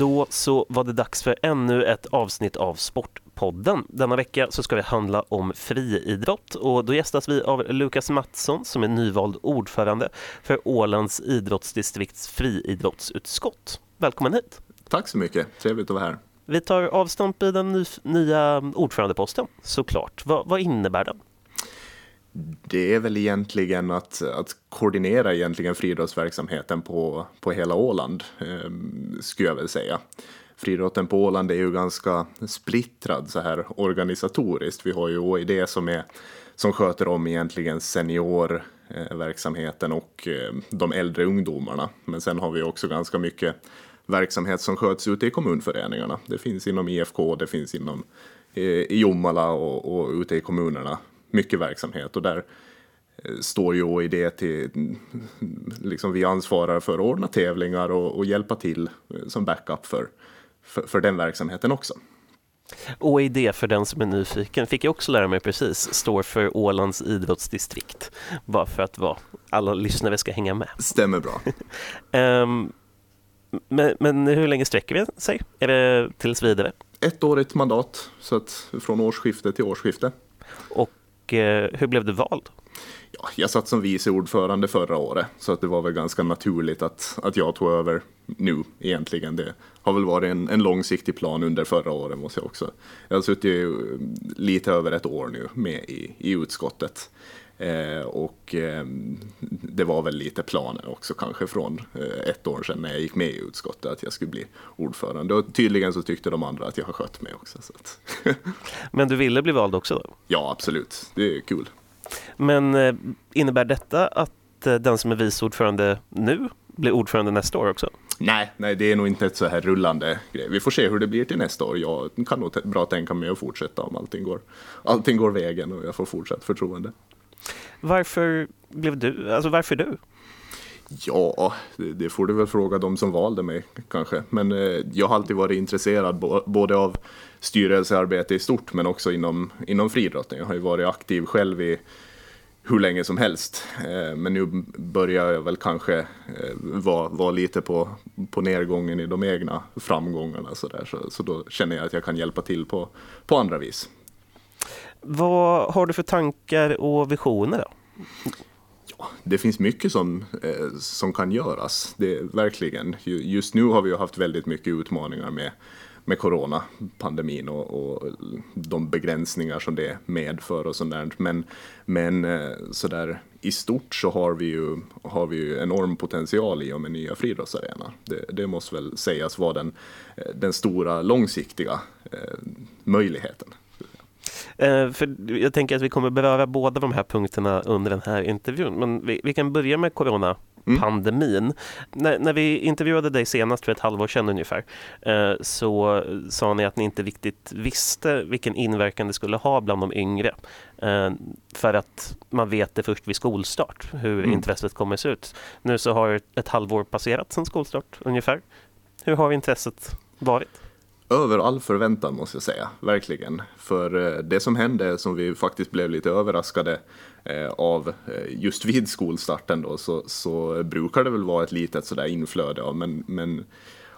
Då så var det dags för ännu ett avsnitt av Sportpodden. Denna vecka så ska vi handla om friidrott och då gästas vi av Lukas Mattsson som är nyvald ordförande för Ålands idrottsdistrikts friidrottsutskott. Välkommen hit! Tack så mycket, trevligt att vara här. Vi tar avstamp i den nya ordförandeposten såklart. Vad, vad innebär den? Det är väl egentligen att, att koordinera egentligen friidrottsverksamheten på, på hela Åland, eh, skulle jag väl säga. Friidrotten på Åland är ju ganska splittrad så här organisatoriskt. Vi har ju OID som, är, som sköter om egentligen seniorverksamheten eh, och ehm, de äldre ungdomarna. Men sen har vi också ganska mycket verksamhet som sköts ute i kommunföreningarna. Det finns inom IFK, det finns inom eh, i Jomala och, och ute i kommunerna mycket verksamhet och där eh, står ju OID till, liksom vi ansvarar för att ordna tävlingar och, och hjälpa till eh, som backup för, för, för, den verksamheten också. OID för den som är nyfiken fick jag också lära mig precis, står för Ålands idrottsdistrikt. Bara för att va, alla lyssnare ska hänga med. Stämmer bra. um, men, men, hur länge sträcker vi sig? Är det tills vidare? Ettårigt mandat, så att från årsskifte till årsskifte. Och Eh, hur blev du vald? Ja, jag satt som vice ordförande förra året så att det var väl ganska naturligt att, att jag tog över nu egentligen. Det har väl varit en, en långsiktig plan under förra året måste jag också. Jag har suttit eh, lite över ett år nu med i, i utskottet. Eh, och eh, det var väl lite planen också kanske från eh, ett år sedan när jag gick med i utskottet att jag skulle bli ordförande. Och tydligen så tyckte de andra att jag har skött mig också. Men du ville bli vald också då? Ja, absolut. Det är kul. Men innebär detta att den som är vice ordförande nu blir ordförande nästa år också? Nej, nej, det är nog inte ett så här rullande grej. Vi får se hur det blir till nästa år. Jag kan nog bra tänka mig att fortsätta om allting går, allting går vägen och jag får fortsatt förtroende. Varför blev du, alltså varför du? Ja, det får du väl fråga de som valde mig kanske. Men eh, jag har alltid varit intresserad både av styrelsearbete i stort men också inom, inom friidrotten. Jag har ju varit aktiv själv i hur länge som helst. Eh, men nu börjar jag väl kanske eh, vara, vara lite på, på nedgången i de egna framgångarna. Så, där. Så, så då känner jag att jag kan hjälpa till på, på andra vis. Vad har du för tankar och visioner då? Det finns mycket som, eh, som kan göras, det, verkligen. Just nu har vi haft väldigt mycket utmaningar med, med coronapandemin och, och de begränsningar som det medför och sånt Men, men eh, sådär i stort så har vi ju, har vi ju enorm potential i och med nya friidrottsarenor. Det, det måste väl sägas vara den, eh, den stora långsiktiga eh, möjligheten. Eh, för jag tänker att vi kommer beröra båda de här punkterna under den här intervjun. Men vi, vi kan börja med corona pandemin. Mm. När, när, vi intervjuade dig senast för ett halvår sedan ungefär eh, så sa ni att ni inte riktigt visste vilken inverkan det skulle ha bland de yngre. Eh, för att man vet det först vid skolstart hur mm. intresset kommer se ut. Nu så har ett halvår passerat sedan skolstart ungefär. Hur har intresset varit? Över all förväntan måste jag säga, verkligen. För eh, det som hände, som vi faktiskt blev lite överraskade eh, av eh, just vid skolstarten då, så, så brukar det väl vara ett litet sådär inflöde av, men, men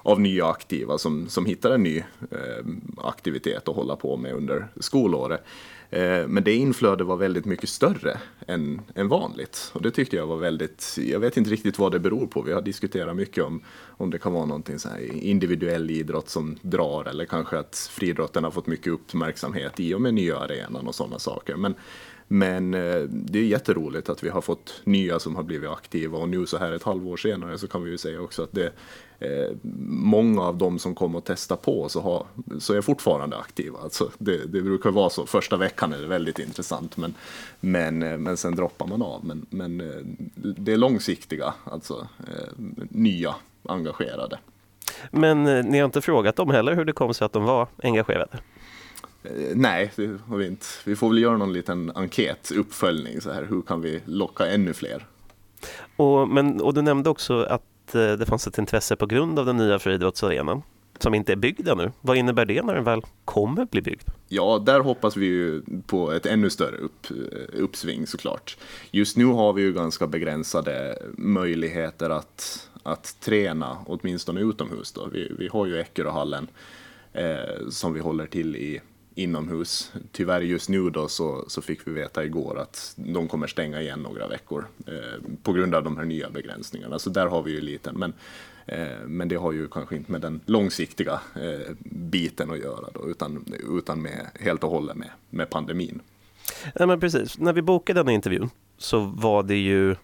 av nya aktiva som, som hittar en ny eh, aktivitet att hålla på med under skolåret. Eh, men det inflödet var väldigt mycket större än, än vanligt. Och det tyckte jag var väldigt, jag vet inte riktigt vad det beror på. Vi har diskuterat mycket om om det kan vara någonting så här individuell idrott som drar eller kanske att friidrotten har fått mycket uppmärksamhet i och med nya arenan och sådana saker. Men, men eh, det är jätteroligt att vi har fått nya som har blivit aktiva och nu så här ett halvår senare så kan vi ju säga också att det eh, många av dem som kom och testade på så, har, så är fortfarande aktiva. Alltså det, det brukar vara så, första veckan är det väldigt intressant men, men, eh, men sen droppar man av. Men, men det är långsiktiga, alltså nya engagerade. Men ni har inte frågat dem heller hur det kom sig att de var engagerade? Eh, nej, det har vi inte. Vi får väl göra någon liten enkät, uppföljning så här. Hur kan vi locka ännu fler? Och, men, och du nämnde också att eh, det fanns ett intresse på grund av den nya friidrottsarenan som inte är byggd ännu. Vad innebär det när den väl kommer bli byggd? Ja, där hoppas vi ju på ett ännu större upp, uppsving såklart. Just nu har vi ju ganska begränsade möjligheter att, att träna, åtminstone utomhus. Då. Vi, vi har ju Eckeröhallen eh, som vi håller till i inomhus. Tyvärr just nu då så, så fick vi veta igår att de kommer stänga igen några veckor eh, på grund av de här nya begränsningarna. Så där har vi ju lite. Men, eh, men det har ju kanske inte med den långsiktiga eh, biten att göra då, utan, utan med, helt och hållet med, med pandemin. Ja, men precis. När vi bokade den intervjun så var det ju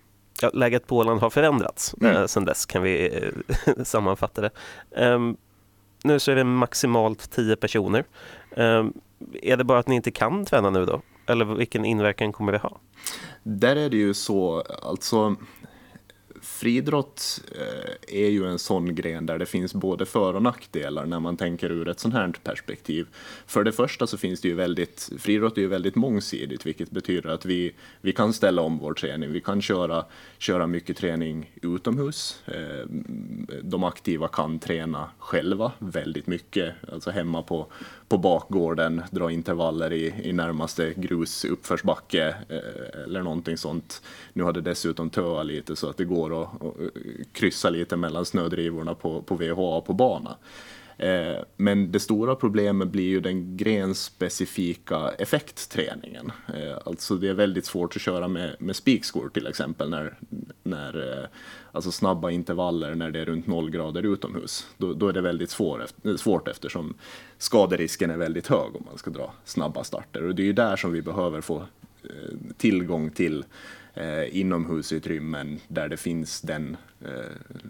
ja, läget på Åland har förändrats mm. eh, sedan dess kan vi eh, sammanfatta det. Um, nu så är det maximalt tio personer. Ehm, är det bara att ni inte kan träna nu då? Eller vilken inverkan kommer det ha? Där är det ju så, alltså friidrott eh, är ju en sån gren där det finns både för och nackdelar när man tänker ur ett sånt här perspektiv. För det första så finns det ju väldigt, friidrott är ju väldigt mångsidigt, vilket betyder att vi, vi kan ställa om vår träning. Vi kan köra, köra mycket träning utomhus. Eh, de aktiva kan träna själva väldigt mycket, alltså hemma på, på bakgården, dra intervaller i, i närmaste grusuppförsbacke eh, eller någonting sånt. Nu har det dessutom töat lite så att det går att, att eh, kryssa lite mellan snödrivorna på, på VHA på bana. Eh, men det stora problemet blir ju den grenspecifika effektträningen. Eh, alltså det är väldigt svårt att köra med, med spikskor till exempel när, när eh, alltså snabba intervaller när det är runt noll grader utomhus. Då, då är det väldigt svår, svårt eftersom skaderisken är väldigt hög om man ska dra snabba starter. Och det är ju där som vi behöver få tillgång till eh, inomhusutrymmen där det finns den eh,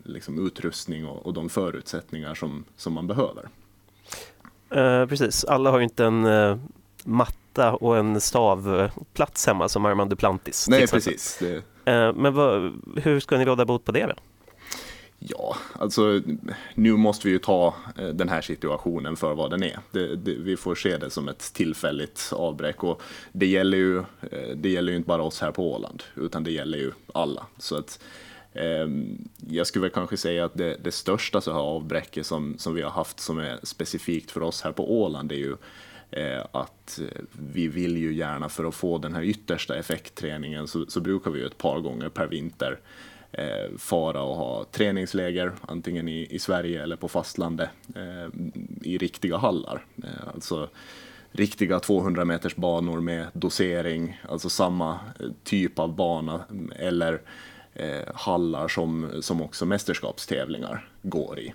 liksom utrustning och, och, de förutsättningar som, som man behöver. Eh, precis, alla har ju inte en eh, matta och en stavplats hemma som Armand Duplantis. Nej, precis. Det... Men vad, hur ska ni råda bot på det då? Ja, alltså nu måste vi ju ta eh, den här situationen för vad den är. Det, det, vi får se det som ett tillfälligt avbräck och det gäller ju, eh, det gäller ju inte bara oss här på Åland, utan det gäller ju alla. Så att, eh, jag skulle väl kanske säga att det, det största så här avbräcket som, som vi har haft som är specifikt för oss här på Åland är ju eh, att eh, vi vill ju gärna för att få den här yttersta effektträningen så, så brukar vi ju ett par gånger per vinter Eh, fara och ha träningsläger, antingen i, i Sverige eller på fastlandet, eh, i riktiga hallar. Eh, alltså riktiga 200 meters banor med dosering, alltså samma eh, typ av bana, mm, eller eh, hallar som, som också mästerskapstävlingar går i.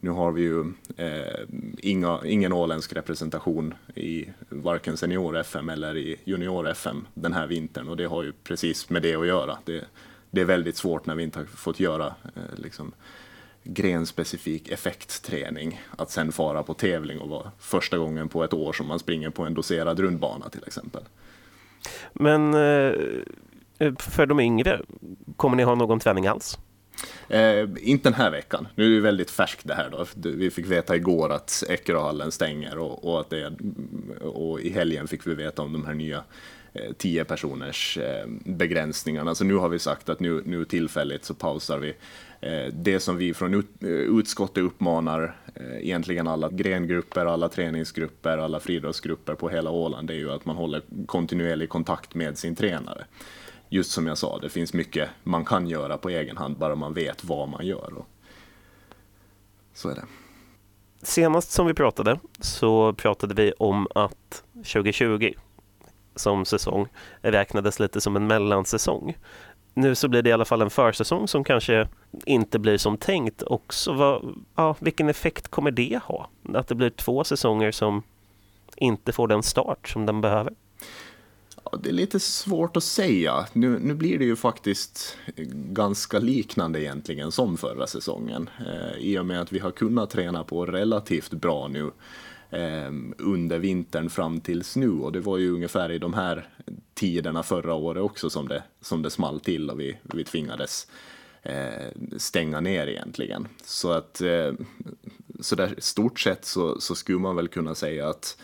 Nu har vi ju eh, inga, ingen åländsk representation i varken senior-FM eller i junior-FM den här vintern och det har ju precis med det att göra. Det, det är väldigt svårt när vi inte har fått göra eh, liksom, grenspecifik effektträning att sen fara på tävling och vara första gången på ett år som man springer på en doserad rundbana till exempel. Men eh, för de yngre, kommer ni ha någon träning alls? Eh, inte den här veckan. Nu är det väldigt färskt det här då. Vi fick veta igår att Eckeröhallen stänger och, och, att det, och i helgen fick vi veta om de här nya Eh, tio personers eh, begränsningarna. Så alltså, nu har vi sagt att nu, nu tillfälligt så pausar vi. Eh, det som vi från utskottet uppmanar egentligen alla grengrupper, alla träningsgrupper, alla friidrottsgrupper på hela Åland, det är ju att man håller kontinuerlig kontakt med sin tränare. Just som jag sa, det finns mycket man kan göra på egen hand, bara man vet vad man gör. Så är det. Senast som vi pratade så pratade vi om att 2020 som säsong räknades lite som en mellansäsong. Nu så blir det i alla fall en försäsong som kanske inte blir som tänkt också. Vad, ja, vilken effekt kommer det ha? Att det blir två säsonger som inte får den start som den behöver? Ja, det är lite svårt att säga. Nu, nu blir det ju faktiskt ganska liknande egentligen som förra säsongen. Eh, I och med att vi har kunnat träna på relativt bra nu Ehm, under vintern fram tills nu och det var ju ungefär i de här tiderna förra året också som det, som det small till och vi, vi tvingades eh, stänga ner egentligen. Så att eh, så där stort sett så, så skulle man väl kunna säga att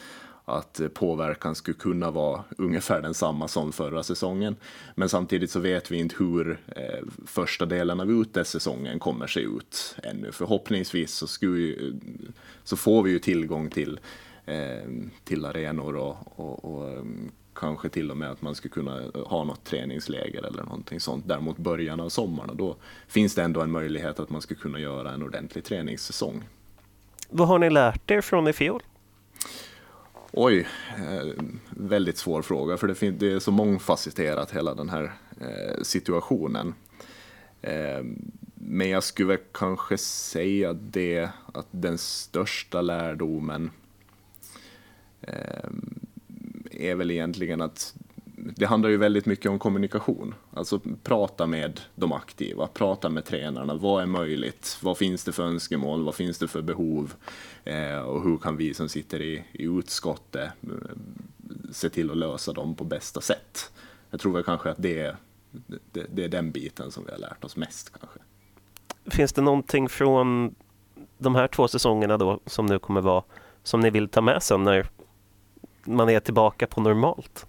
att eh, påverkan skulle kunna vara ungefär densamma som förra säsongen. Men samtidigt så vet vi inte hur eh, första delen av utesäsongen kommer se ut ännu. Förhoppningsvis så, skulle, så får vi ju tillgång till, eh, till arenor och, och, och mm, kanske till och med att man skulle kunna eh, ha något träningsläger eller någonting sånt där mot början av sommaren. Och då finns det ändå en möjlighet att man skulle kunna göra en ordentlig träningssäsong. Vad har ni lärt er från i fjol? Oj, eh, väldigt svår fråga för det, det är så mångfacetterat hela den här eh, situationen. Eh, men jag skulle kanske säga det att den största lärdomen är väl egentligen att det handlar ju väldigt mycket om kommunikation. Alltså prata med de aktiva, prata med tränarna. Vad är möjligt? Vad finns det för önskemål? Vad finns det för behov? Eh, och hur kan vi som sitter i, i utskottet eh, se till att lösa dem på bästa sätt? Jag tror väl kanske att det är, det, det är den biten som vi har lärt oss mest kanske. Finns det någonting från de här två säsongerna då som nu kommer vara som ni vill ta med sen när man är tillbaka på normalt?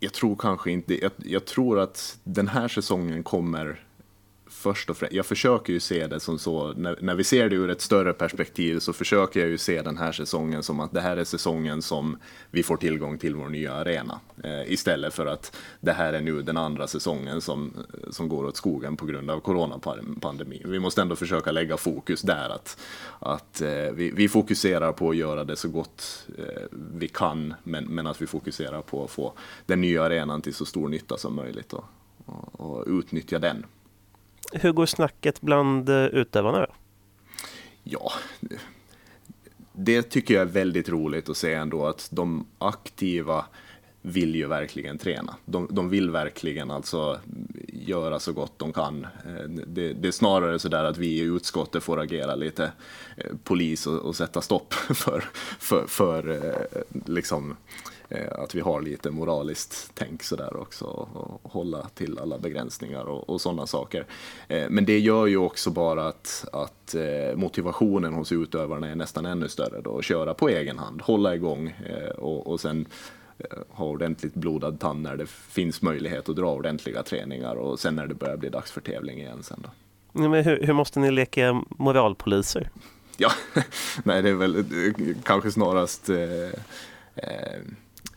Jag tror kanske inte, jag, jag tror att den här säsongen kommer först och främst, jag försöker ju se det som så, när, när, vi ser det ur ett större perspektiv så försöker jag ju se den här säsongen som att det här är säsongen som vi får tillgång till vår nya arena. Eh, istället för att det här är nu den andra säsongen som, som går åt skogen på grund av coronapandemin. Vi måste ändå försöka lägga fokus där, att, att eh, vi, vi, fokuserar på att göra det så gott eh, vi kan, men, men att vi fokuserar på att få den nya arenan till så stor nytta som möjligt Då och utnyttja den hur går snacket bland eh, utövarna utövarna? Ja, det tycker jag är väldigt roligt att se ändå att de aktiva vill ju verkligen träna. De, de vill verkligen alltså göra så gott de kan. Eh, det, det är snarare så där att vi i utskottet får agera lite eh, polis och, och sätta stopp för, för, för liksom Eh, att vi har lite moraliskt tänk sådär också och hålla till alla begränsningar och, och sådana saker. Eh, men det gör ju också bara att, att eh, motivationen hos utövarna är nästan ännu större då, att köra på egen hand, hålla igång och, och sen ha ordentligt blodad tand när det finns möjlighet att dra ordentliga träningar och sen när det börjar bli dags för tävling igen sen då. Men hur, hur måste ni leka moralpoliser? Ja, nej det är väl kanske snarast eh, eh,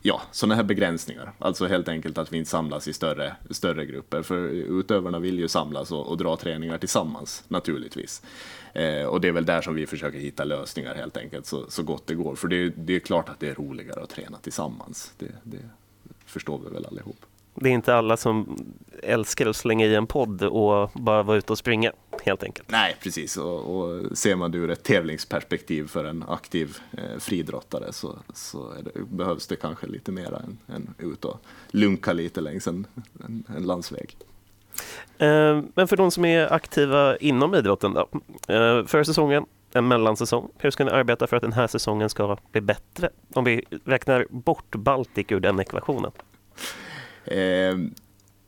ja, sådana här begränsningar. Alltså helt enkelt att vi inte samlas i större, större grupper. För utövarna vill ju samlas och, och dra träningar tillsammans naturligtvis. Eh, och det är väl där som vi försöker hitta lösningar helt enkelt så, så gott det går. För det, det är klart att det är roligare att träna tillsammans. Det, det förstår vi väl allihop det är inte alla som älskar att slänga i en podd och bara vara ute och springa helt enkelt. Nej, precis. Och, och ser man det ur ett tävlingsperspektiv för en aktiv eh, fridrottare så, så det, behövs det kanske lite mer än, än ut och lunka lite längs en, en, en landsväg. Eh, men för de som är aktiva inom idrotten då? Eh, förra säsongen en mellansäsong. Hur ska ni arbeta för att den här säsongen ska bli bättre? Om vi räknar bort Baltic ur den ekvationen. Eh,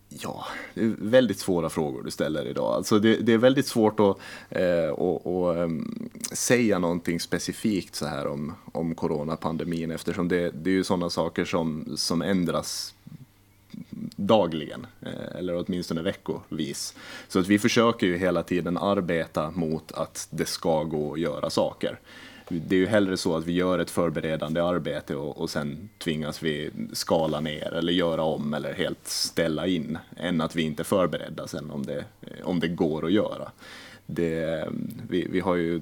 ja, det är väldigt svåra frågor du ställer idag. Alltså det, det är väldigt svårt att eh, att, att, ehm, säga någonting specifikt så här om, om coronapandemin eftersom det, det är ju sådana saker som, som ändras dagligen, eh, eller åtminstone veckovis. Så att vi försöker ju hela tiden arbeta mot att det ska gå att göra saker det är ju hellre så att vi gör ett förberedande arbete och, och sen tvingas vi skala ner eller göra om eller helt ställa in än att vi inte är förberedda sen om det, om det går att göra. Det, vi, vi, har ju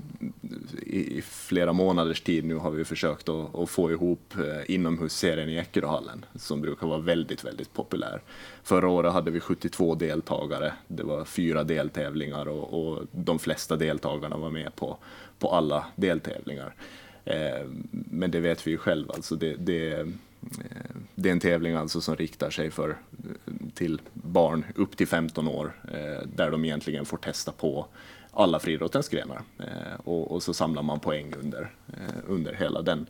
i flera månaders tid nu har vi försökt att, att få ihop eh, inomhusserien i Eckeröhallen som brukar vara väldigt, väldigt populär. Förra året hade vi 72 deltagare. Det var fyra deltävlingar och, och de flesta deltagarna var med på, på alla deltävlingar. Eh, men det vet vi ju själva, alltså det, det, eh, det, är en tävling alltså som riktar sig för, eh, till barn upp till 15 år där de egentligen får testa på alla friidrottens grenar och, och, så samlar man poäng under, under hela den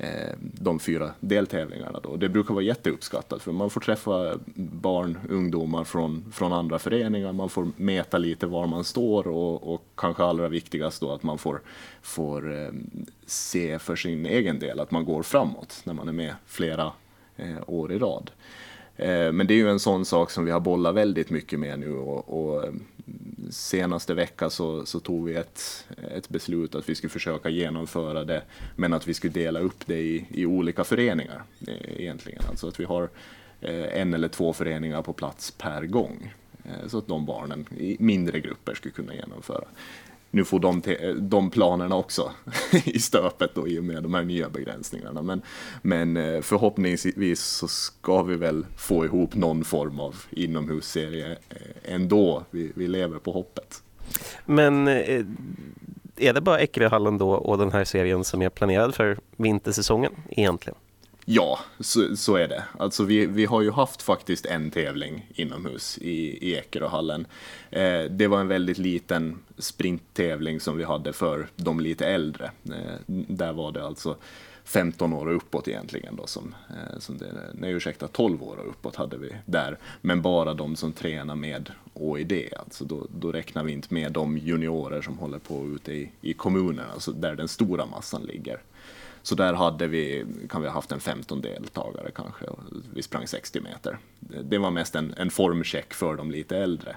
Eh, de fyra deltävlingarna. Då. Det brukar vara jätteuppskattat för man får träffa barn, ungdomar från, från andra föreningar, man får mäta lite var man står och, och kanske allra viktigast då att man får, får eh, se för sin egen del att man går framåt när man är med flera eh, år i rad. Men det är ju en sån sak som vi har bollat väldigt mycket med nu och, och senaste vecka så, så tog vi ett, ett beslut att vi skulle försöka genomföra det, men att vi skulle dela upp det i, i olika föreningar eh, egentligen. Alltså att vi har eh, en eller två föreningar på plats per gång. Eh, så att de barnen i mindre grupper skulle kunna genomföra nu får de, de planerna också i stöpet då, i och med de här nya begränsningarna. Men, men eh, förhoppningsvis så ska vi väl få ihop någon form av inomhusserie eh, ändå. Vi, vi lever på hoppet. Men eh, är det bara Eckeröhallen då och den här serien som är planerad för vintersäsongen egentligen? Ja, så, så, är det. Alltså vi, vi har ju haft faktiskt en tävling inomhus i, i Ekeröhallen. Eh, det var en väldigt liten sprinttävling som vi hade för de lite äldre. Eh, där var det alltså 15 år och uppåt egentligen då som, eh, som det, nej ursäkta 12 år och uppåt hade vi där. Men bara de som tränar med OID, alltså då, då räknar vi inte med de juniorer som håller på ute i, i kommunerna, alltså där den stora massan ligger. Så där hade vi, kan vi ha haft en 15 deltagare kanske. Vi sprang 60 meter. Det var mest en, en formcheck för de lite äldre.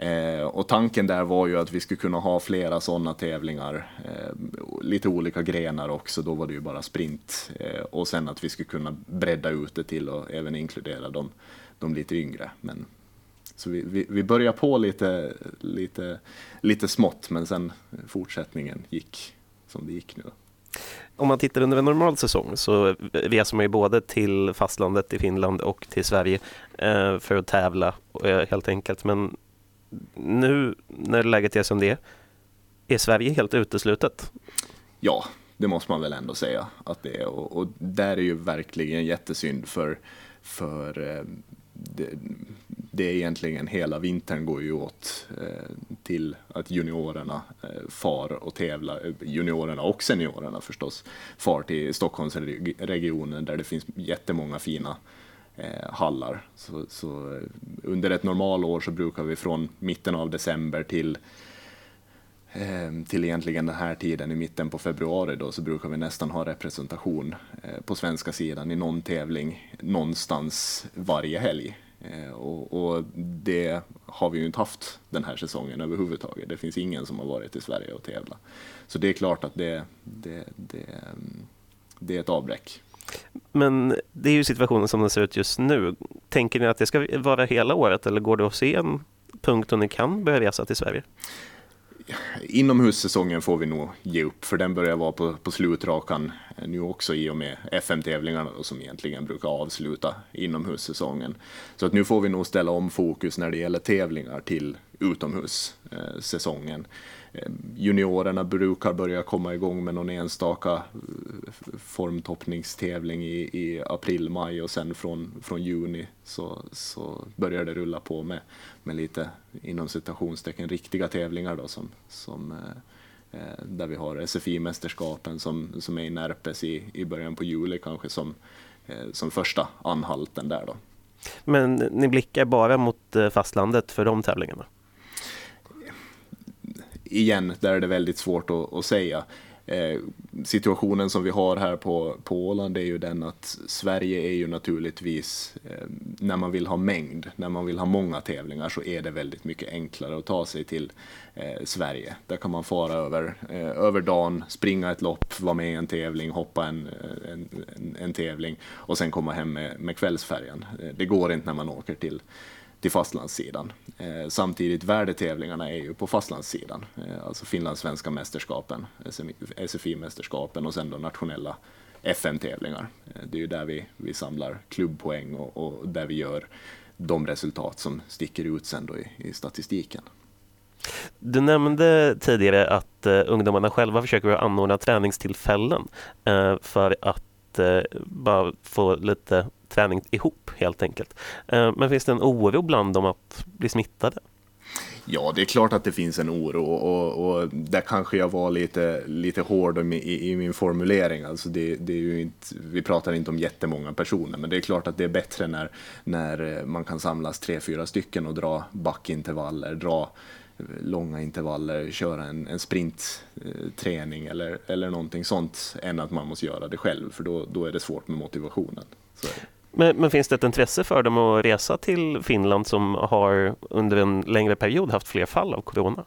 Eh, och tanken där var ju att vi skulle kunna ha flera sådana tävlingar, eh, lite olika grenar också, då var det ju bara sprint. Eh, och sen att vi skulle kunna bredda ut det till och även inkludera de, de lite yngre. Men, så vi, vi, vi började på lite, lite, lite smått, men sen fortsättningen gick som det gick nu om man tittar under en normal säsong så reser man ju både till fastlandet i Finland och till Sverige eh, för att tävla eh, helt enkelt. Men nu när läget är som det är, är Sverige helt uteslutet? Ja, det måste man väl ändå säga att det är. Och, och där är ju verkligen jättesynd för, för eh, det, det är egentligen hela vintern går ju åt eh, till att juniorerna eh, far och tävlar, eh, juniorerna och seniorerna förstås, far till Stockholmsregionen där det finns jättemånga fina hallar. Så, så, under ett normalår så brukar vi från mitten av december till till egentligen den här tiden i mitten på februari då så brukar vi nästan ha representation på svenska sidan i någon tävling någonstans varje helg. Eh, och, och, det har vi ju inte haft den här säsongen överhuvudtaget. Det finns ingen som har varit i Sverige och tävlat. Så det är klart att det, det, det, mm, det är ett avbräck. Men det är ju situationen som den ser ut just nu. Tänker ni att det ska vara hela året eller går det att se en punkt då ni kan börja resa till Sverige? Inomhussäsongen får vi nog ge upp, för den börjar vara på, på slutrakan nu också i och med FM-tävlingarna som egentligen brukar avsluta inomhussäsongen. Så att nu får vi nog ställa om fokus när det gäller tävlingar till utomhussäsongen. Eh, Ehm, juniorerna brukar börja komma igång med någon enstaka eh, formtoppningstävling i, i april, maj och sen från, från juni så, så börjar det rulla på med, med lite inom citationstecken riktiga tävlingar då som, som eh, eh där vi har SFI-mästerskapen som, som är i Närpes i, i början på juli kanske som, eh, som första anhalten där då. Men ni blickar bara mot eh, fastlandet för de tävlingarna? Igen, där är det väldigt svårt att, att säga. Eh, situationen som vi har här på, på Åland är ju den att Sverige är ju naturligtvis, eh, när man vill ha mängd, när man vill ha många tävlingar så är det väldigt mycket enklare att ta sig till eh, Sverige. Där kan man fara över, eh, över dagen, springa ett lopp, vara med i en tävling, hoppa en, eh, en, en, en tävling och sen komma hem med, med kvällsfärjan. Eh, det går inte när man åker till till fastlandssidan. Eh, samtidigt värdetävlingarna är ju på fastlandssidan, eh, alltså finlandssvenska mästerskapen, SFI-mästerskapen och sen de nationella FN-tävlingar. Eh, det är ju där vi, vi samlar klubbpoäng och, och, där vi gör de resultat som sticker ut sen då i, i statistiken. Du nämnde tidigare att eh, ungdomarna själva försöker anordna träningstillfällen eh, för att eh, bara få lite träning ihop helt enkelt. Eh, men finns det en oro bland dem att bli smittade? Ja, det är klart att det finns en oro och, och där kanske jag var lite, lite hård i, i min formulering. Alltså det, det, är ju inte, vi pratar inte om jättemånga personer, men det är klart att det är bättre när, när eh, man kan samlas tre, fyra stycken och dra backintervaller, dra eh, långa intervaller, köra en, en sprintträning eller, eller någonting sånt än att man måste göra det själv, för då, då är det svårt med motivationen. Men, men, finns det ett intresse för dem att resa till Finland som har under en längre period haft fler fall av corona?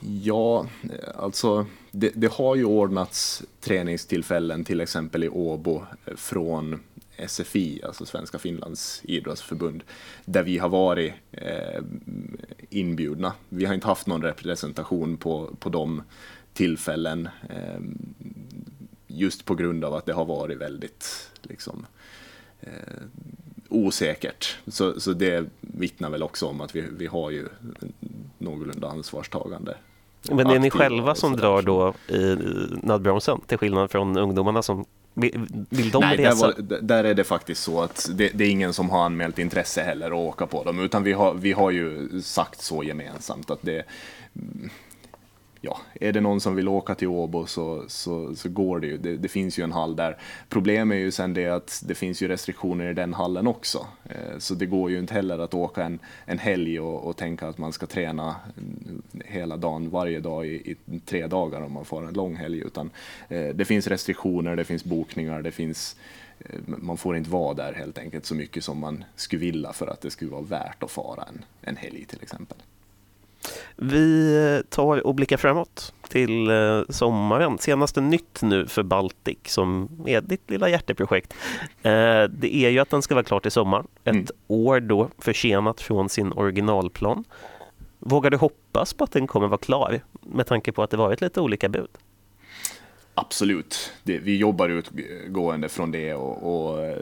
Ja, alltså det, det, har ju ordnats träningstillfällen till exempel i Åbo från SFI, alltså Svenska Finlands idrottsförbund, där vi har varit eh, inbjudna. Vi har inte haft någon representation på, på de tillfällen eh, just på grund av att det har varit väldigt liksom, eh, osäkert. Så, så det vittnar väl också om att vi, vi har ju någorlunda ansvarstagande. Men det är ni själva som drar då i nödbromsen till skillnad från ungdomarna som vill de Nej, resa? Där, var, där, är det faktiskt så att det, det, är ingen som har anmält intresse heller att åka på dem, utan vi har, vi har ju sagt så gemensamt att det ja, är det någon som vill åka till Åbo så, så, så går det ju. Det, det, finns ju en hall där. Problemet är ju sen det att det finns ju restriktioner i den hallen också. Eh, så det går ju inte heller att åka en, en helg och, och tänka att man ska träna mm, hela dagen, varje dag i, i tre dagar om man får en lång helg. Utan eh, det finns restriktioner, det finns bokningar, det finns eh, man får inte vara där helt enkelt så mycket som man skulle vilja för att det skulle vara värt att fara en, en helg till exempel. Vi tar och blickar framåt till eh, sommaren. Senaste nytt nu för Baltic som är ditt lilla hjärteprojekt. Eh, det är ju att den ska vara klar till sommar. Ett mm. år då försenat från sin originalplan. Vågar du hoppas på att den kommer vara klar med tanke på att det varit lite olika bud? Absolut, det, vi jobbar utgående från det och, och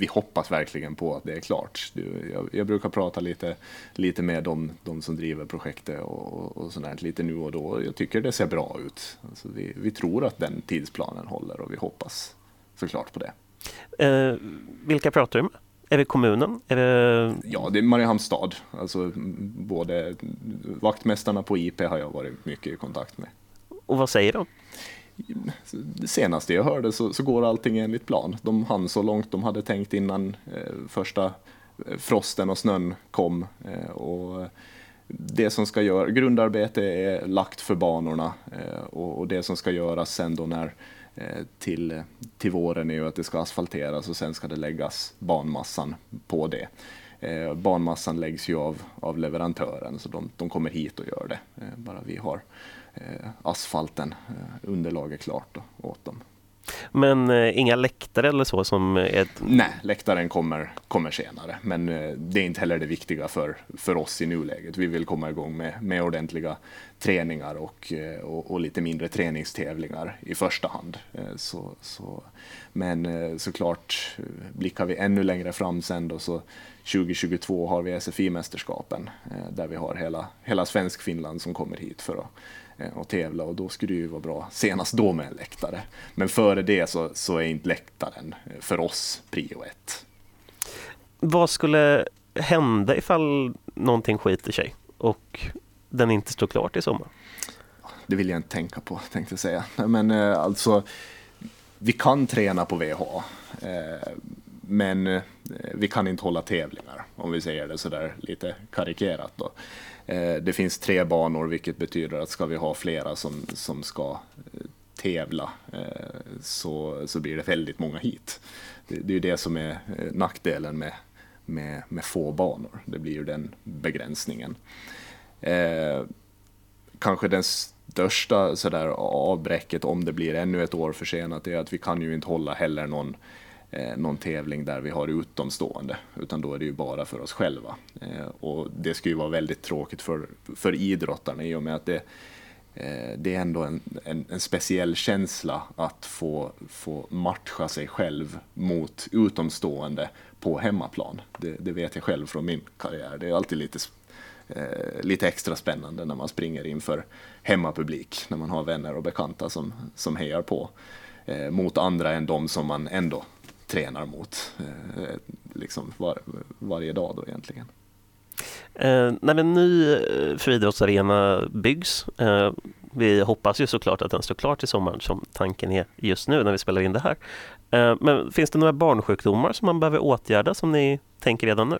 vi hoppas verkligen på att det är klart. Jag, jag brukar prata lite, lite med de, de som driver projektet och, och sådär lite nu och då. Jag tycker det ser bra ut. Alltså vi, vi tror att den tidsplanen håller och vi hoppas såklart på det. Eh, vilka pratar du med? Är det kommunen? Är det... Ja, det är Mariehamns stad. Alltså, både vaktmästarna på IP har jag varit mycket i kontakt med. Och vad säger de? Det senaste jag hörde så, så, går allting enligt plan. De hann så långt de hade tänkt innan eh, första eh, frosten och snön kom. Eh, och det som ska göra, grundarbete är lagt för banorna eh, och, och, det som ska göras sen då när eh, till, till våren är ju att det ska asfalteras och sen ska det läggas banmassan på det. Eh, banmassan läggs ju av, av leverantören så de, de kommer hit och gör det. Eh, bara vi har asfalten, eh, underlaget klart åt dem. Men eh, inga läktare eller så som är... Nej, läktaren kommer, kommer senare. Men eh, det är inte heller det viktiga för, för oss i nuläget. Vi vill komma igång med, med ordentliga träningar och, eh, och, och lite mindre träningstävlingar i första hand. Eh, så, så, men eh, såklart blickar vi ännu längre fram sen då så 2022 har vi SFI-mästerskapen där vi har hela, hela svensk Finland som kommer hit för att Eh, och tävla och då skulle det ju vara bra senast då med en läktare. Men före det så, så är inte läktaren eh, för oss prio ett. Vad skulle hända ifall någonting skiter sig och den inte står klar till sommar? Det vill jag inte tänka på tänkte jag säga. Men eh, alltså, vi kan träna på VH. Men vi kan inte hålla tävlingar om vi säger det sådär lite karikerat. Då. Eh, det finns tre banor vilket betyder att ska vi ha flera som, som ska eh, tävla eh, så, så blir det väldigt många hit. Det, det är ju det som är eh, nackdelen med, med, med få banor. Det blir ju den begränsningen. Eh, kanske den största sådär avbräcket om det blir ännu ett år försenat är att vi kan ju inte hålla heller någon eh, Eh, någon tävling där vi har utomstående, utan då är det ju bara för oss själva. Eh, och det skulle ju vara väldigt tråkigt för, för idrottarna i och med att det, eh, det är ändå en, en, en, speciell känsla att få, få matcha sig själv mot utomstående på hemmaplan. Det, det vet jag själv från min karriär. Det är alltid lite eh, lite extra spännande när man springer inför hemmapublik, när man har vänner och bekanta som, som hejar på eh, mot andra än de som man ändå tränar mot eh, liksom var, varje dag då egentligen. Eh, när en ny eh, friidrottsarena byggs, eh, vi hoppas ju såklart att den står klar till sommaren som tanken är just nu när vi spelar in det här. Eh, men finns det några barnsjukdomar som man behöver åtgärda som ni tänker redan nu?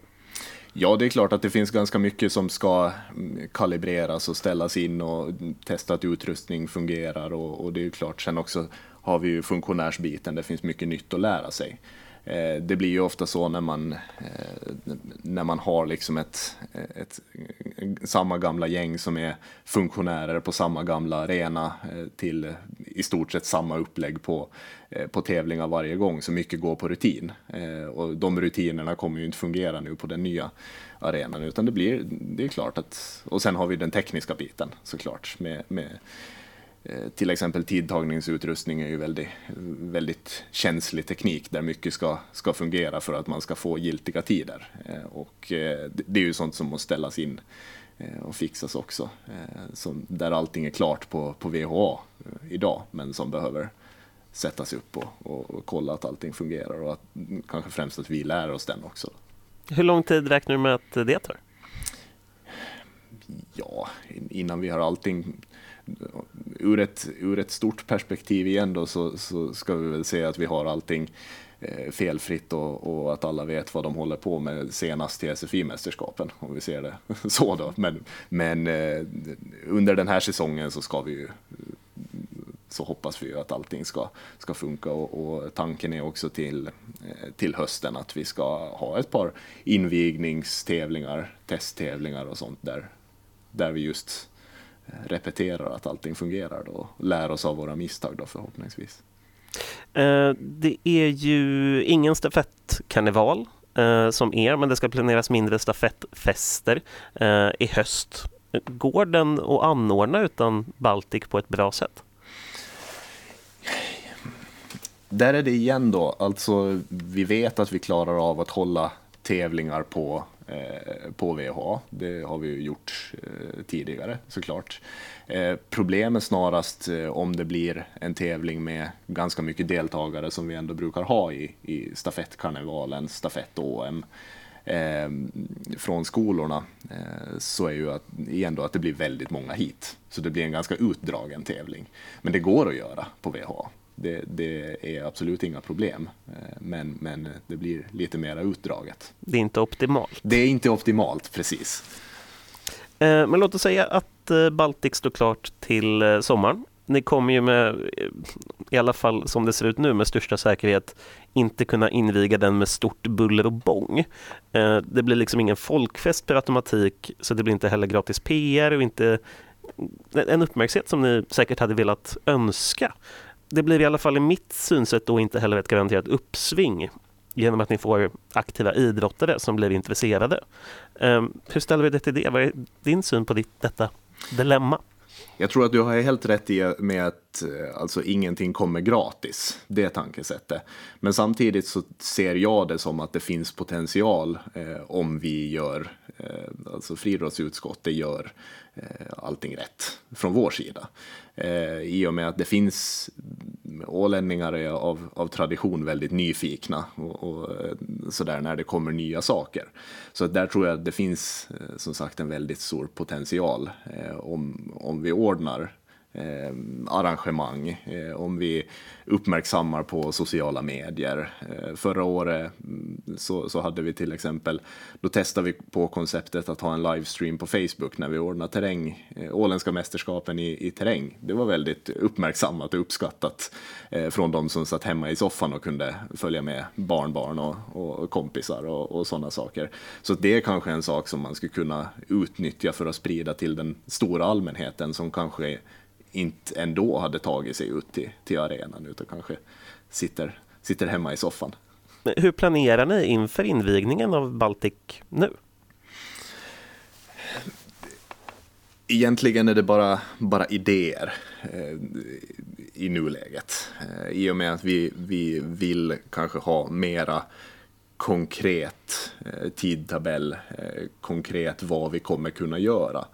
Ja, det är klart att det finns ganska mycket som ska mm, kalibreras och ställas in och testa att utrustning fungerar och, och det är ju klart sen också har vi ju funktionärsbiten, det finns mycket nytt att lära sig. Eh, det blir ju ofta så när man, eh, när man har liksom ett, ett, samma gamla gäng som är funktionärer på samma gamla arena eh, till i stort sett samma upplägg på, på tävlingar varje gång, så mycket går på rutin. Och de rutinerna kommer ju inte fungera nu på den nya arenan, utan det blir, det är klart att, och sen har vi den tekniska biten såklart med, med till exempel tidtagningsutrustning är ju väldigt, väldigt känslig teknik där mycket ska, ska fungera för att man ska få giltiga tider. Eh, och eh, det är ju sånt som måste ställas in och fixas också. Som, där allting är klart på, på VHA idag men som behöver sättas upp och, och, och kolla att allting fungerar och att, kanske främst att vi lär oss den också. Hur lång tid räknar du med att det tar? Ja, innan vi har allting ur ett, ur ett stort perspektiv igen då så, så ska vi väl säga att vi har allting eh, felfritt och, och, att alla vet vad de håller på med senast till SFI-mästerskapen, om vi ser det så då. Men, men eh, under den här säsongen så ska vi ju så hoppas vi ju att allting ska, ska funka och, och tanken är också till, eh, till hösten att vi ska ha ett par invigningstävlingar, testtävlingar och sånt där, där vi just repeterar att allting fungerar då, och lär oss av våra misstag då förhoppningsvis. Eh, det är ju ingen stafettkarneval eh, som er, men det ska planeras mindre stafettfester eh, i höst. Går den att anordna utan Baltic på ett bra sätt? Där är det igen då, alltså vi vet att vi klarar av att hålla tävlingar på Eh, på VH. Det har vi ju gjort eh, tidigare såklart. Eh, Problemet snarast om det blir en tävling med ganska mycket deltagare som vi ändå brukar ha i, i stafettkarnevalen, stafett-OM ehm, från skolorna så är ju att, igen då att det blir väldigt många hit. Så det blir en ganska utdragen tävling. Men det går att göra på VH det, det, är absolut inga problem. Eh, men, men det blir lite mera utdraget. Det är inte optimalt. Det är inte optimalt, precis. Eh, men låt oss säga att eh, Baltic står klart till sommaren. Ni kommer ju med, i alla fall som det ser ut nu, med största säkerhet inte kunna inviga den med stort buller och bång. Det blir liksom ingen folkfest per automatik, så det blir inte heller gratis PR och inte en uppmärksamhet som ni säkert hade velat önska det blir i alla fall i mitt synsätt då inte heller ett garanterat uppsving genom att ni får aktiva idrottare som blir intresserade. Um, hur ställer vi det till det? Vad är din syn på ditt, detta dilemma? Jag tror att du har helt rätt i med att eh, alltså, ingenting kommer gratis. Det är tankesättet. Men samtidigt så ser jag det som att det finns potential eh, om vi gör, eh, alltså friidrottsutskottet gör eh, allting rätt från vår sida. Eh, I och med att det finns ålänningar är av, av tradition väldigt nyfikna och, och eh, sådär när det kommer nya saker. Så där tror jag att det finns eh, som sagt en väldigt stor potential eh, om, om vi ordnar eh, arrangemang, eh, om vi uppmärksammar på sociala medier. Eh, förra året mm, så, så hade vi till exempel, då testade vi på konceptet att ha en livestream på Facebook när vi ordnade terräng, eh, Åländska mästerskapen i, i terräng. Det var väldigt uppmärksammat och uppskattat eh, från de som satt hemma i soffan och kunde följa med barnbarn och, och kompisar och, och sådana saker. Så det är kanske en sak som man skulle kunna utnyttja för att sprida till den stora allmänheten som kanske inte ändå hade tagit sig ut till, till arenan utan kanske sitter, sitter hemma i soffan. Hur planerar ni inför invigningen av Baltic nu? Egentligen är det bara, bara idéer eh, i nuläget. Eh, I och med att vi, vi vill kanske ha mera konkret eh, tidtabell, eh, konkret vad vi kommer kunna göra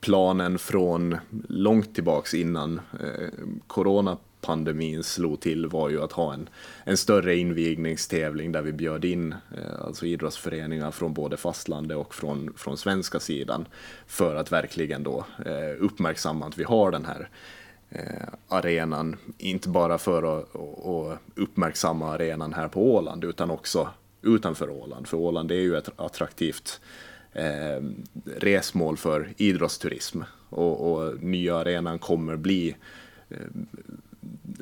planen från långt tillbaks innan eh, coronapandemin slog till var ju att ha en, en större invigningstävling där vi bjöd in eh, alltså idrottsföreningar från både fastlandet och från, från svenska sidan för att verkligen då eh, uppmärksamma att vi har den här eh, arenan, inte bara för att, att uppmärksamma arenan här på Åland utan också utanför Åland, för Åland är ju ett attraktivt eh, resmål för idrottsturism och, och nya arenan kommer bli eh,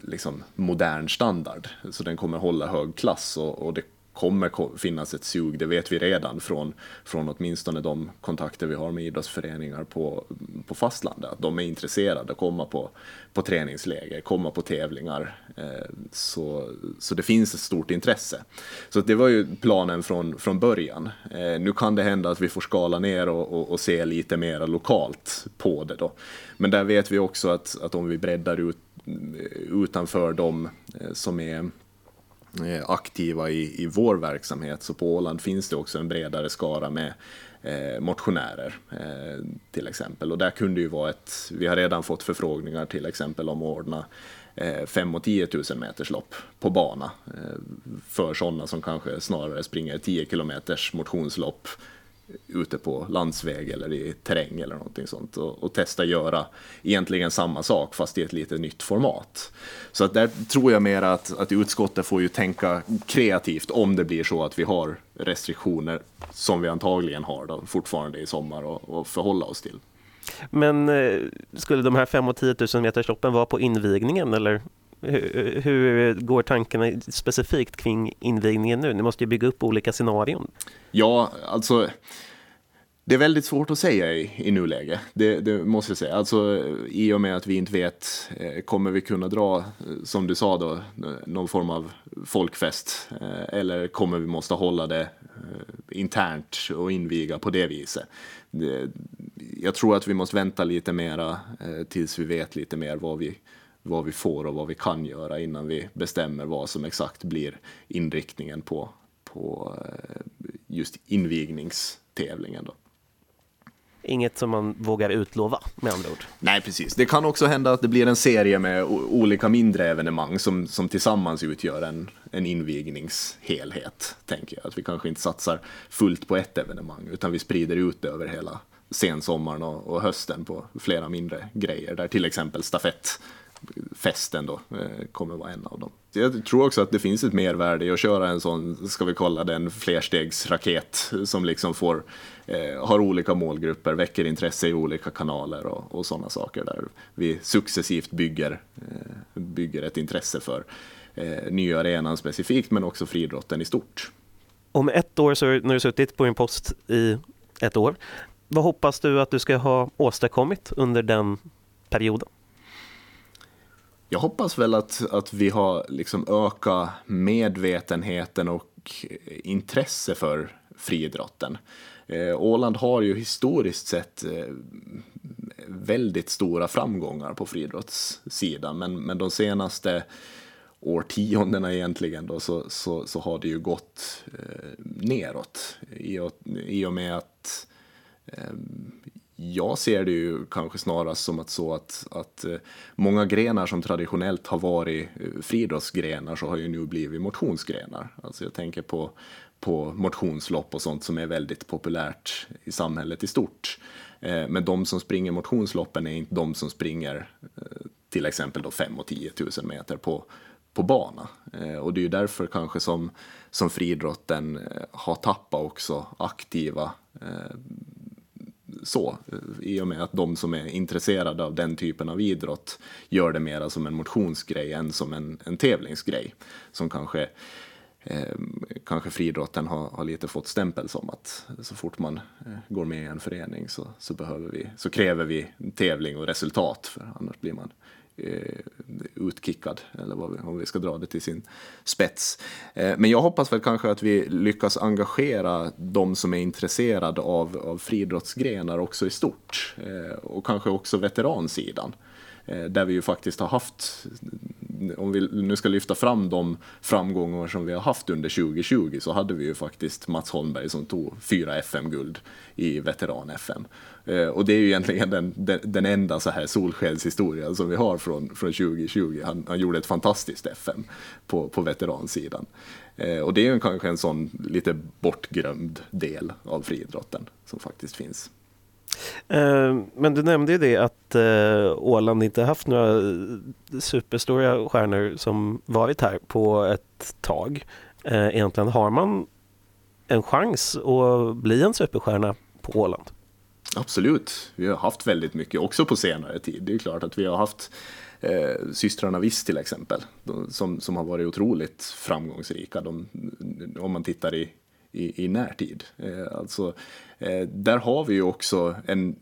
liksom modern standard. Så den kommer hålla hög klass och, och det kommer finnas ett sug, det vet vi redan från, från åtminstone de kontakter vi har med idrottsföreningar på, på fastlandet. Att de är intresserade att komma på, på träningsläger, komma på tävlingar. Eh, så, så det finns ett stort intresse. Så det var ju planen från, från början. Eh, nu kan det hända att vi får skala ner och, och, och se lite mer lokalt på det då. Men där vet vi också att, att om vi breddar ut utanför de eh, som är Eh, aktiva i, i vår verksamhet. Så på Åland finns det också en bredare skara med eh, motionärer eh, till exempel. Och där kunde ju vara ett, vi har redan fått förfrågningar till exempel om att ordna 5 och 10 000 meters lopp på bana för sådana som kanske snarare springer 10 kilometers motionslopp ute på landsväg eller i terräng eller någonting sånt och, och testa göra egentligen samma sak fast i ett lite nytt format. Så att där tror jag mer att, att utskottet får ju tänka kreativt om det blir så att vi har restriktioner som vi antagligen har då, fortfarande i sommar och, och förhålla oss till. Men eh, skulle de här 5 och 10 000 meters loppen vara på invigningen eller hur, hur, går tankarna specifikt kring invigningen nu? Ni måste ju bygga upp olika scenarion. Ja, alltså det är väldigt svårt att säga i, i nuläget, det, det, måste jag säga. Alltså, I och med att vi inte vet, eh, kommer vi kunna dra, eh, som du sa då, eh, någon form av folkfest? Eller kommer vi måste hålla det internt och inviga på det viset? Jag tror att vi måste vänta lite mera tills vi vet lite mer vad vi, vad vi får och vad vi kan göra innan vi bestämmer vad som exakt blir inriktningen på, på just invigningstävlingen. Då. Inget som man vågar utlova med andra ord. Nej, precis. Det kan också hända att det blir en serie med olika mindre evenemang som, som tillsammans utgör en, en invigningshelhet. Tänker jag. Att vi kanske inte satsar fullt på ett evenemang utan vi sprider ut det över hela sensommaren och, och hösten på flera mindre grejer. Där till exempel stafett festen då eh, kommer vara en av dem. Jag tror också att det finns ett mervärde i att köra en sån, ska vi kalla den flerstegsraket som liksom får, eh, har olika målgrupper, väcker intresse i olika kanaler och, och sådana saker där vi successivt bygger, eh, bygger ett intresse för eh, nya arenan specifikt men också friidrotten i stort. Om ett år, så när du suttit på din post i ett år, vad hoppas du att du ska ha åstadkommit under den perioden? Jag hoppas väl att, att vi har liksom ökat medvetenheten och intresse för friidrotten. Eh, Åland har ju historiskt sett eh, väldigt stora framgångar på friidrottssidan, men, men de senaste årtiondena egentligen då, så, så, så har det ju gått eh, neråt i och, i och med att eh, jag ser det ju kanske snarast som att så att, att eh, många grenar som traditionellt har varit eh, friidrottsgrenar så har ju nu blivit motionsgrenar. Alltså jag tänker på, på motionslopp och sånt som är väldigt populärt i samhället i stort. Eh, men de som springer motionsloppen är inte de som springer till exempel då 5 och 10 000 meter på, på bana. Och det är ju därför kanske som, som friidrotten har tappat också aktiva så, eh, i och med att de som är intresserade av den typen av idrott gör det mera som en motionsgrej än som en, en tävlingsgrej. Som kanske, eh, kanske friidrotten har, har lite fått stämpel som att så fort man eh, går med i en förening så, så, behöver vi, så kräver vi tävling och resultat, för annars blir man eh, Eh, utkickad, eller vad vi, om vi ska dra det till sin spets. Eh, men jag hoppas väl kanske att vi lyckas engagera de som är intresserade av, av friidrottsgrenar också i stort, eh, och kanske också veteransidan. Eh, där vi ju faktiskt har haft, om vi nu ska lyfta fram de framgångar som vi har haft under 2020 så hade vi ju faktiskt Mats Holmberg som tog fyra FM-guld i veteran-FM. Eh, och det är ju egentligen den, den, den enda så här solskenshistoria som vi har från, från 2020. Han, han gjorde ett fantastiskt FM på, på veteransidan. Eh, och det är ju kanske en sån lite bortglömd del av friidrotten som faktiskt finns. Eh, men du nämnde ju det att eh, Åland inte haft några superstora stjärnor som varit här på ett tag. Eh, egentligen har man en chans att bli en superstjärna på Åland? Absolut, vi har haft väldigt mycket också på senare tid. Det är klart att vi har haft eh, systrarna Viss till exempel, de, som, som har varit otroligt framgångsrika de, om man tittar i, i, i närtid. Eh, alltså, eh, där har vi ju också en,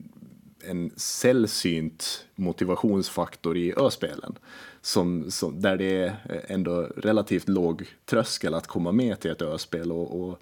en sällsynt motivationsfaktor i öspelen. Som, som, där det är ändå relativt låg tröskel att komma med till ett öspel. och, och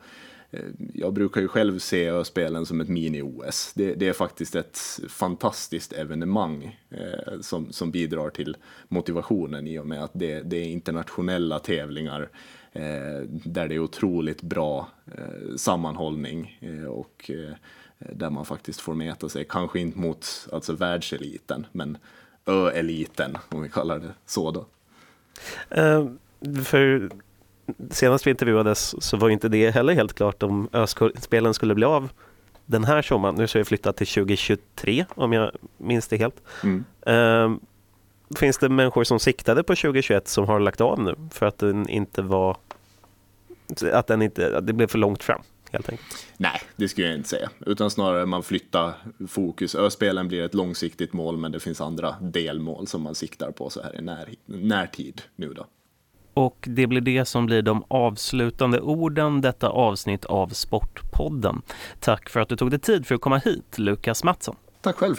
Eh, jag brukar ju själv se öspelen som ett mini-OS. Det, det, är faktiskt ett fantastiskt evenemang eh, som, som bidrar till motivationen i och med att det, det är internationella tävlingar eh, där det är otroligt bra eh, sammanhållning eh, och eh, där man faktiskt får mäta sig, kanske inte mot alltså världseliten, men ö-eliten om vi kallar det så då. Eh, för senast vi intervjuades så var inte det heller helt klart om spelen skulle bli av den här sommaren. Nu så är det flyttat till 2023 om jag minns det helt. Mm. Uh, finns det människor som siktade på 2021 som har lagt av nu för att den inte var att den inte, att det blev för långt fram? Nej, det skulle jag inte säga. Utan snarare man flyttar fokus. Öspelen blir ett långsiktigt mål men det finns andra delmål som man siktar på så här i när, närtid nu då. Och det blir det som blir de avslutande orden detta avsnitt av Sportpodden. Tack för att du tog dig tid för att komma hit, Lukas Mattsson. Tack själv.